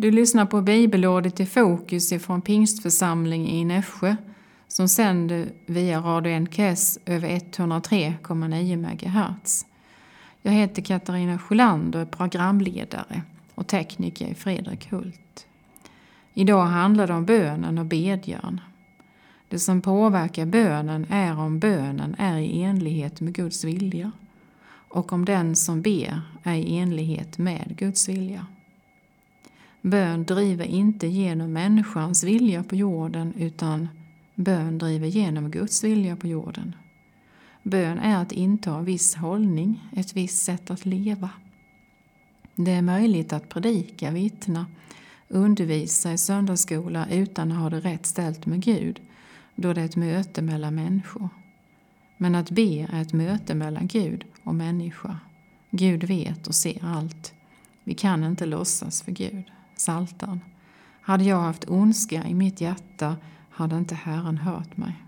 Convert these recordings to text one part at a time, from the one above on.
Du lyssnar på bibelordet i fokus ifrån Pingstförsamling i Nässjö som sänder via Radio NKS över 103,9 MHz. Jag heter Katarina Sjölander, programledare och tekniker i Fredrik Hult. Idag handlar det om bönen och bedjan. Det som påverkar bönen är om bönen är i enlighet med Guds vilja och om den som ber är i enlighet med Guds vilja. Bön driver inte genom människans vilja på jorden utan bön driver genom Guds vilja på jorden. Bön är att inta en viss hållning, ett visst sätt att leva. Det är möjligt att predika, vittna, undervisa i söndagsskola utan att ha det rätt ställt med Gud, då det är ett möte mellan människor. Men att be är ett möte mellan Gud och människa. Gud vet och ser allt. Vi kan inte låtsas för Gud. Saltan. Hade jag haft ondska i mitt hjärta hade inte Herren hört mig.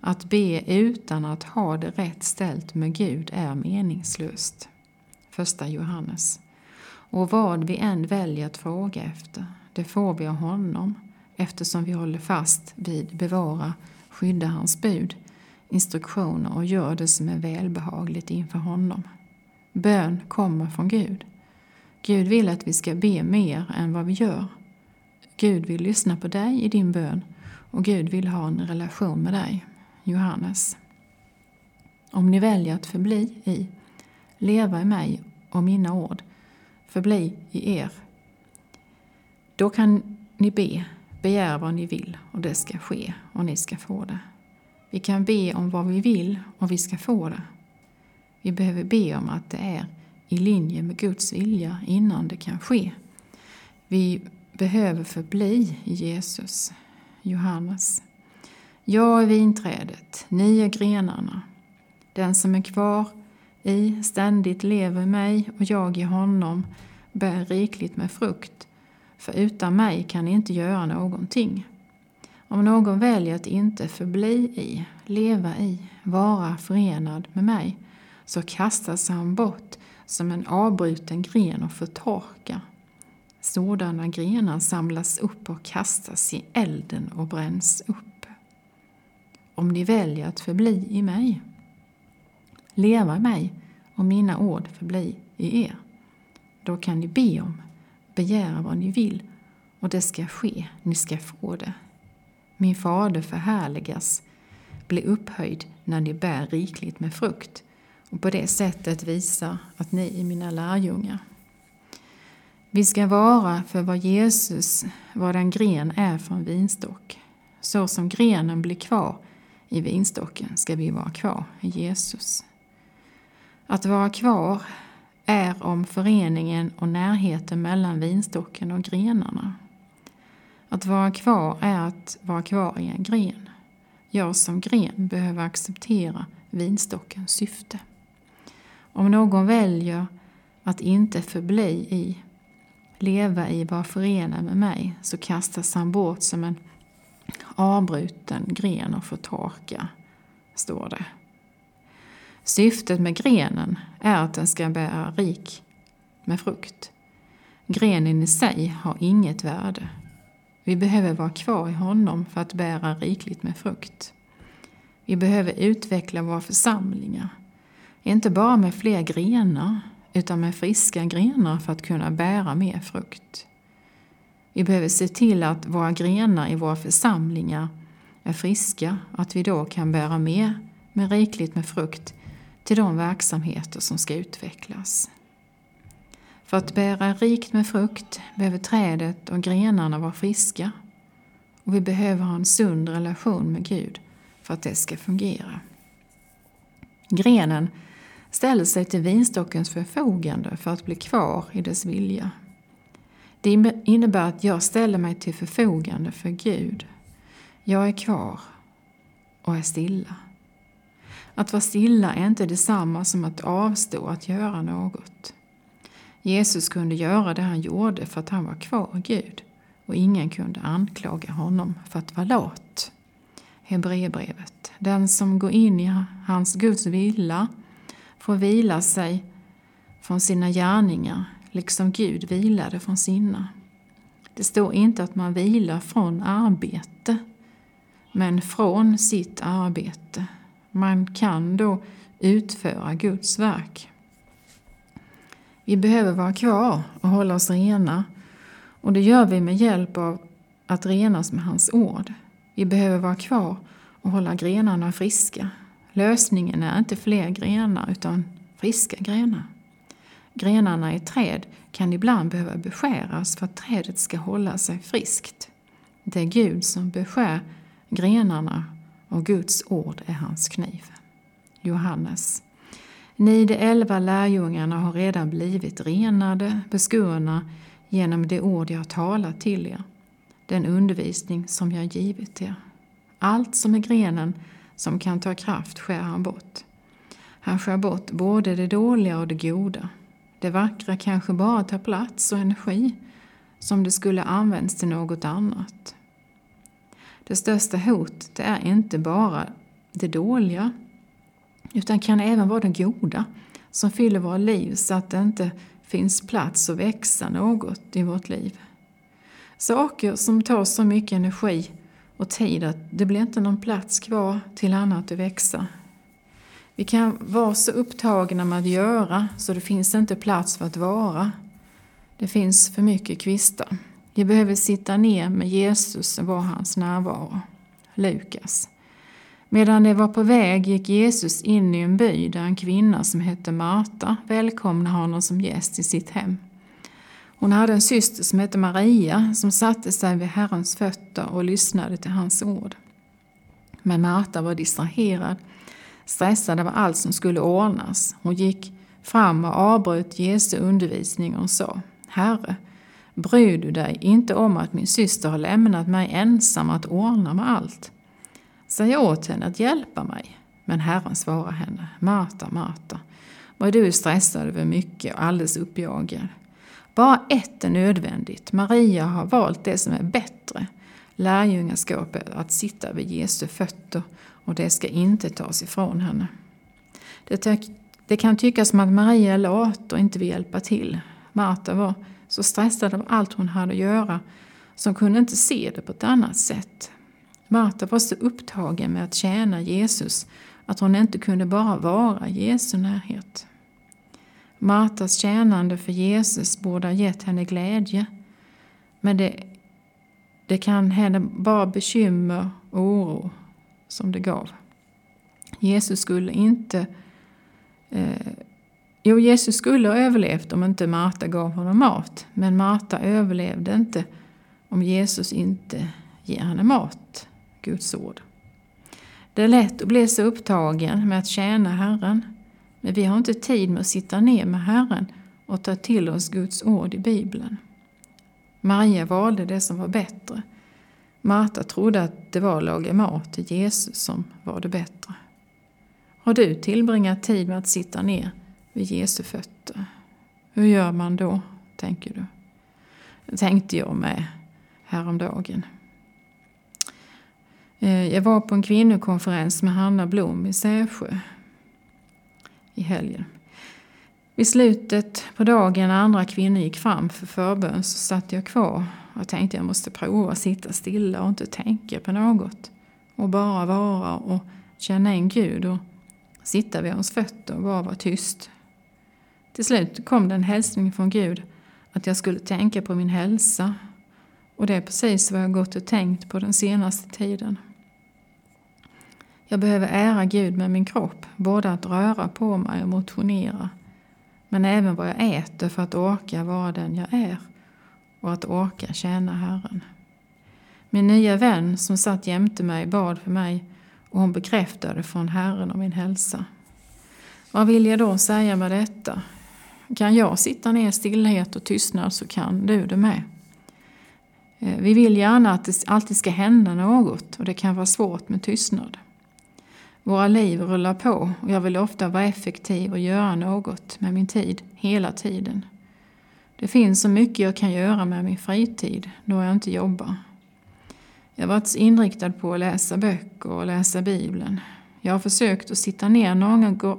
Att be utan att ha det rätt ställt med Gud är meningslöst. Första Johannes. Och vad vi än väljer att fråga efter, det får vi av honom eftersom vi håller fast vid bevara, skydda hans bud, instruktioner och gör det som är välbehagligt inför honom. Bön kommer från Gud. Gud vill att vi ska be mer än vad vi gör. Gud vill lyssna på dig i din bön och Gud vill ha en relation med dig. Johannes. Om ni väljer att förbli i, leva i mig och mina ord, förbli i er. Då kan ni be, begär vad ni vill och det ska ske och ni ska få det. Vi kan be om vad vi vill och vi ska få det. Vi behöver be om att det är i linje med Guds vilja innan det kan ske. Vi behöver förbli i Jesus. Johannes. Jag är vinträdet, ni är grenarna. Den som är kvar i ständigt lever i mig och jag i honom bär rikligt med frukt, för utan mig kan ni inte göra någonting. Om någon väljer att inte förbli i, leva i, vara förenad med mig, så kastas han bort som en avbruten gren och förtorkar. Sådana grenar samlas upp och kastas i elden och bränns upp. Om ni väljer att förbli i mig, leva i mig och mina ord förbli i er, då kan ni be om, begära vad ni vill och det ska ske, ni ska få det. Min fader förhärligas, bli upphöjd när ni bär rikligt med frukt och på det sättet visa att ni är mina lärjungar. Vi ska vara för vad Jesus, vad en gren är för en vinstock. Så som grenen blir kvar i vinstocken ska vi vara kvar i Jesus. Att vara kvar är om föreningen och närheten mellan vinstocken och grenarna. Att vara kvar är att vara kvar i en gren. Jag som gren behöver acceptera vinstockens syfte. Om någon väljer att inte förbli i, leva i, vara förenad med mig så kastas han bort som en avbruten gren och får torka, står det. Syftet med grenen är att den ska bära rik med frukt. Grenen i sig har inget värde. Vi behöver vara kvar i honom för att bära rikligt med frukt. Vi behöver utveckla våra församlingar inte bara med fler grenar, utan med friska grenar för att kunna bära mer frukt. Vi behöver se till att våra grenar i våra församlingar är friska, att vi då kan bära mer med rikligt med frukt till de verksamheter som ska utvecklas. För att bära rikt med frukt behöver trädet och grenarna vara friska och vi behöver ha en sund relation med Gud för att det ska fungera. Grenen ställer sig till vinstockens förfogande för att bli kvar i dess vilja. Det innebär att jag ställer mig till förfogande för Gud. Jag är kvar och är stilla. Att vara stilla är inte detsamma som att avstå att göra något. Jesus kunde göra det han gjorde för att han var kvar Gud och ingen kunde anklaga honom för att vara lat. Hebreerbrevet. Den som går in i hans Guds villa får vila sig från sina gärningar, liksom Gud vilade från sina. Det står inte att man vilar från arbete, men från sitt arbete. Man kan då utföra Guds verk. Vi behöver vara kvar och hålla oss rena och det gör vi med hjälp av att renas med hans ord. Vi behöver vara kvar och hålla grenarna friska. Lösningen är inte fler grenar utan friska grenar. Grenarna i träd kan ibland behöva beskäras för att trädet ska hålla sig friskt. Det är Gud som beskär grenarna och Guds ord är hans kniv. Johannes. Ni de elva lärjungarna har redan blivit renade, beskurna genom det ord jag talat till er, den undervisning som jag givit er. Allt som är grenen som kan ta kraft skär han bort. Han skär bort både det dåliga och det goda. Det vackra kanske bara tar plats och energi som det skulle använts till något annat. Det största hotet är inte bara det dåliga utan kan även vara det goda som fyller våra liv så att det inte finns plats att växa något i vårt liv. Saker som tar så mycket energi och tid att det blir inte någon plats kvar till annat att växa. Vi kan vara så upptagna med att göra så det finns inte plats för att vara. Det finns för mycket kvistar. Vi behöver sitta ner med Jesus och vara hans närvaro. Lukas. Medan de var på väg gick Jesus in i en by där en kvinna som hette Marta välkomnade honom som gäst i sitt hem. Hon hade en syster som hette Maria som satte sig vid Herrens fötter och lyssnade till hans ord. Men Marta var distraherad, stressad av allt som skulle ordnas. Hon gick fram och avbröt Jesu undervisning och sa Herre, bryr du dig inte om att min syster har lämnat mig ensam att ordna med allt? Säg åt henne att hjälpa mig. Men Herren svarade henne, Marta, Marta, vad du är stressad över mycket och alldeles uppjagad. Bara ett är nödvändigt. Maria har valt det som är bättre. Lärjungaskapet att sitta vid Jesu fötter och det ska inte tas ifrån henne. Det, det kan tyckas som att Maria är lat och inte vill hjälpa till. Marta var så stressad av allt hon hade att göra så hon kunde inte se det på ett annat sätt. Marta var så upptagen med att tjäna Jesus att hon inte kunde bara vara i Jesu närhet. Martas tjänande för Jesus borde ha gett henne glädje. Men det, det kan henne bara bekymmer och oro som det gav. Jesus skulle inte... Eh, jo, Jesus skulle ha överlevt om inte Marta gav honom mat. Men Marta överlevde inte om Jesus inte ger henne mat, Guds ord. Det är lätt att bli så upptagen med att tjäna Herren men vi har inte tid med att sitta ner med Herren och ta till oss Guds ord i Bibeln. Maria valde det som var bättre. Marta trodde att det var att laga mat till Jesus som var det bättre. Har du tillbringat tid med att sitta ner vid Jesu fötter? Hur gör man då, tänker du? Det tänkte jag med häromdagen. Eh, jag var på en kvinnokonferens med Hanna Blom i Sävsjö i helgen. Vid slutet på dagen när andra kvinnor gick fram för förbön så satt jag kvar och tänkte jag måste prova att sitta stilla och inte tänka på något. Och bara vara och känna in Gud och sitta vid hans fötter och bara vara tyst. Till slut kom det en hälsning från Gud att jag skulle tänka på min hälsa. Och det är precis vad jag gått och tänkt på den senaste tiden. Jag behöver ära Gud med min kropp, både att röra på mig och motionera, men även vad jag äter för att orka vara den jag är och att orka tjäna Herren. Min nya vän som satt jämte mig bad för mig och hon bekräftade från Herren om min hälsa. Vad vill jag då säga med detta? Kan jag sitta ner i stillhet och tystnad så kan du det med. Eh, vi vill gärna att det alltid ska hända något och det kan vara svårt med tystnad. Våra liv rullar på och jag vill ofta vara effektiv och göra något med min tid hela tiden. Det finns så mycket jag kan göra med min fritid då jag inte jobbar. Jag har varit inriktad på att läsa böcker och läsa Bibeln. Jag har försökt att sitta ner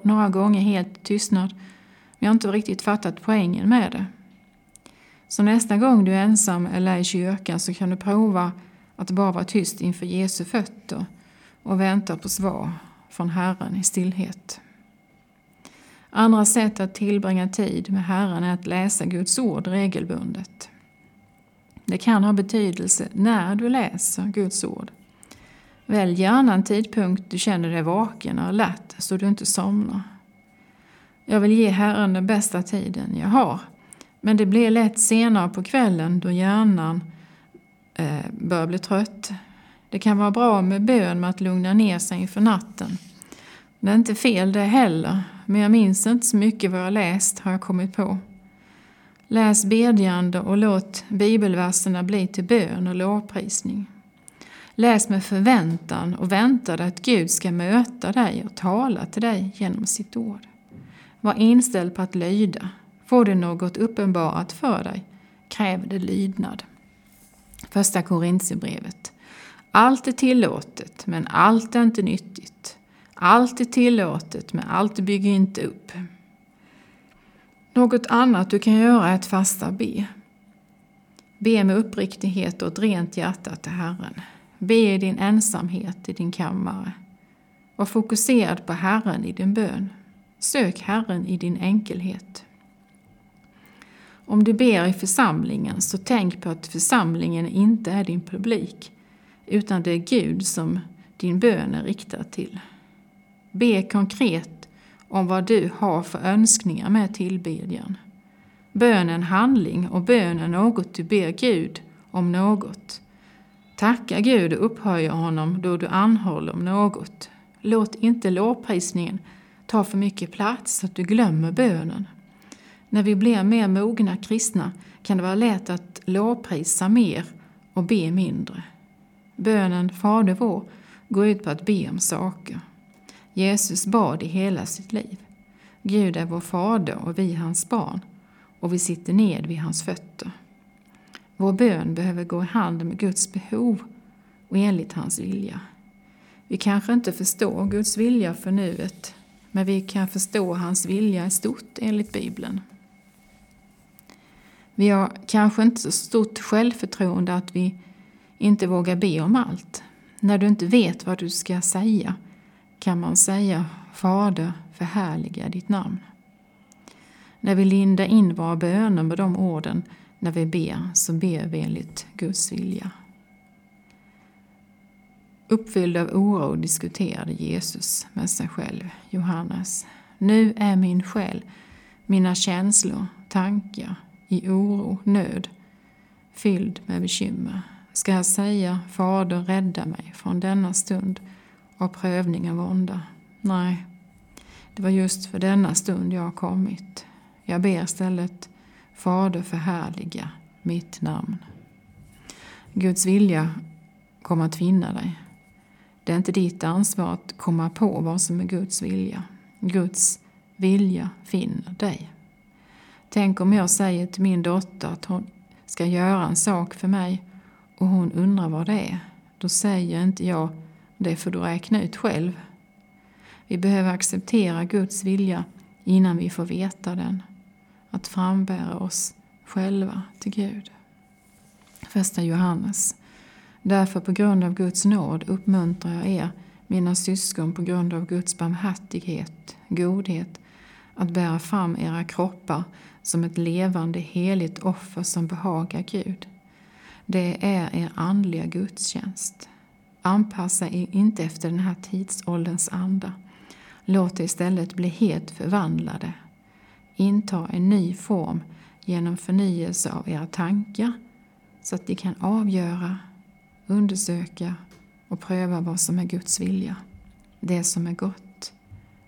några, gånger helt i tystnad men jag har inte riktigt fattat poängen med det. Så nästa gång du är ensam eller i kyrkan så kan du prova att bara vara tyst inför Jesu fötter och vänta på svar från Herren i stillhet. Andra sätt att tillbringa tid med Herren är att läsa Guds ord regelbundet. Det kan ha betydelse när du läser Guds ord. Välj gärna en tidpunkt du känner dig vaken och lätt, så du inte somnar. Jag vill ge Herren den bästa tiden jag har. Men det blir lätt senare på kvällen då hjärnan eh, börjar bli trött. Det kan vara bra med bön med att lugna ner sig inför natten. Det är inte fel det heller, men jag minns inte så mycket vad jag läst har jag kommit på. Läs bedjande och låt bibelverserna bli till bön och lovprisning. Läs med förväntan och vänta dig att Gud ska möta dig och tala till dig genom sitt ord. Var inställd på att lyda. Får du något uppenbarat för dig, kräv det lydnad. Första Korintierbrevet. Allt är tillåtet, men allt är inte nyttigt. Allt är tillåtet, men allt bygger inte upp. Något annat du kan göra är att fasta be. Be med uppriktighet och ett rent hjärta till Herren. Be i din ensamhet i din kammare. Var fokuserad på Herren i din bön. Sök Herren i din enkelhet. Om du ber i församlingen så tänk på att församlingen inte är din publik utan det är Gud som din bön är riktad till. Be konkret om vad du har för önskningar med tillbedjan. Bön är en handling och bön är något du ber Gud om något. Tacka Gud och upphöja honom då du anhåller om något. Låt inte lovprisningen ta för mycket plats så att du glömmer bönen. När vi blir mer mogna kristna kan det vara lätt att lovprisa mer och be mindre. Bönen Fader vår går ut på att be om saker. Jesus bad i hela sitt liv. Gud är vår fader och vi hans barn och vi sitter ned vid hans fötter. Vår bön behöver gå i hand med Guds behov och enligt hans vilja. Vi kanske inte förstår Guds vilja för nuet, men vi kan förstå hans vilja i stort enligt Bibeln. Vi har kanske inte så stort självförtroende att vi inte vågar be om allt. När du inte vet vad du ska säga kan man säga Fader, förhärliga ditt namn. När vi lindar in våra böner med de orden när vi ber så ber vi enligt Guds vilja. Uppfylld av oro diskuterade Jesus med sig själv, Johannes. Nu är min själ, mina känslor, tankar i oro, nöd, fylld med bekymmer. Ska jag säga Fader, rädda mig från denna stund av prövning av vånda? Nej, det var just för denna stund jag har kommit. Jag ber istället Fader förhärliga mitt namn. Guds vilja kommer att finna dig. Det är inte ditt ansvar att komma på vad som är Guds vilja. Guds vilja finner dig. Tänk om jag säger till min dotter att hon ska göra en sak för mig och hon undrar vad det är. Då säger inte jag det får du räkna ut själv. Vi behöver acceptera Guds vilja innan vi får veta den att frambära oss själva till Gud. Första Johannes. Därför på grund av Guds nåd uppmuntrar jag er, mina syskon, på grund av Guds barmhärtighet, godhet, att bära fram era kroppar som ett levande heligt offer som behagar Gud. Det är er andliga gudstjänst. Anpassa er inte efter den här tidsålderns anda. Låt er istället bli helt förvandlade inta en ny form genom förnyelse av era tankar så att ni kan avgöra, undersöka och pröva vad som är Guds vilja. Det som är gott,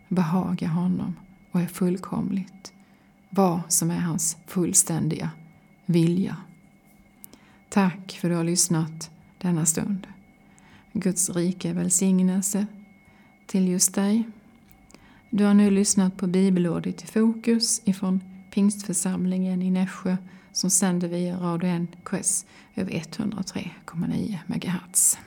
behagar honom och är fullkomligt. Vad som är hans fullständiga vilja. Tack för att du har lyssnat denna stund. Guds rika välsignelse till just dig du har nu lyssnat på bibelordet i fokus ifrån Pingstförsamlingen i Nässjö som sänder via Radio NKS över 103,9 MHz.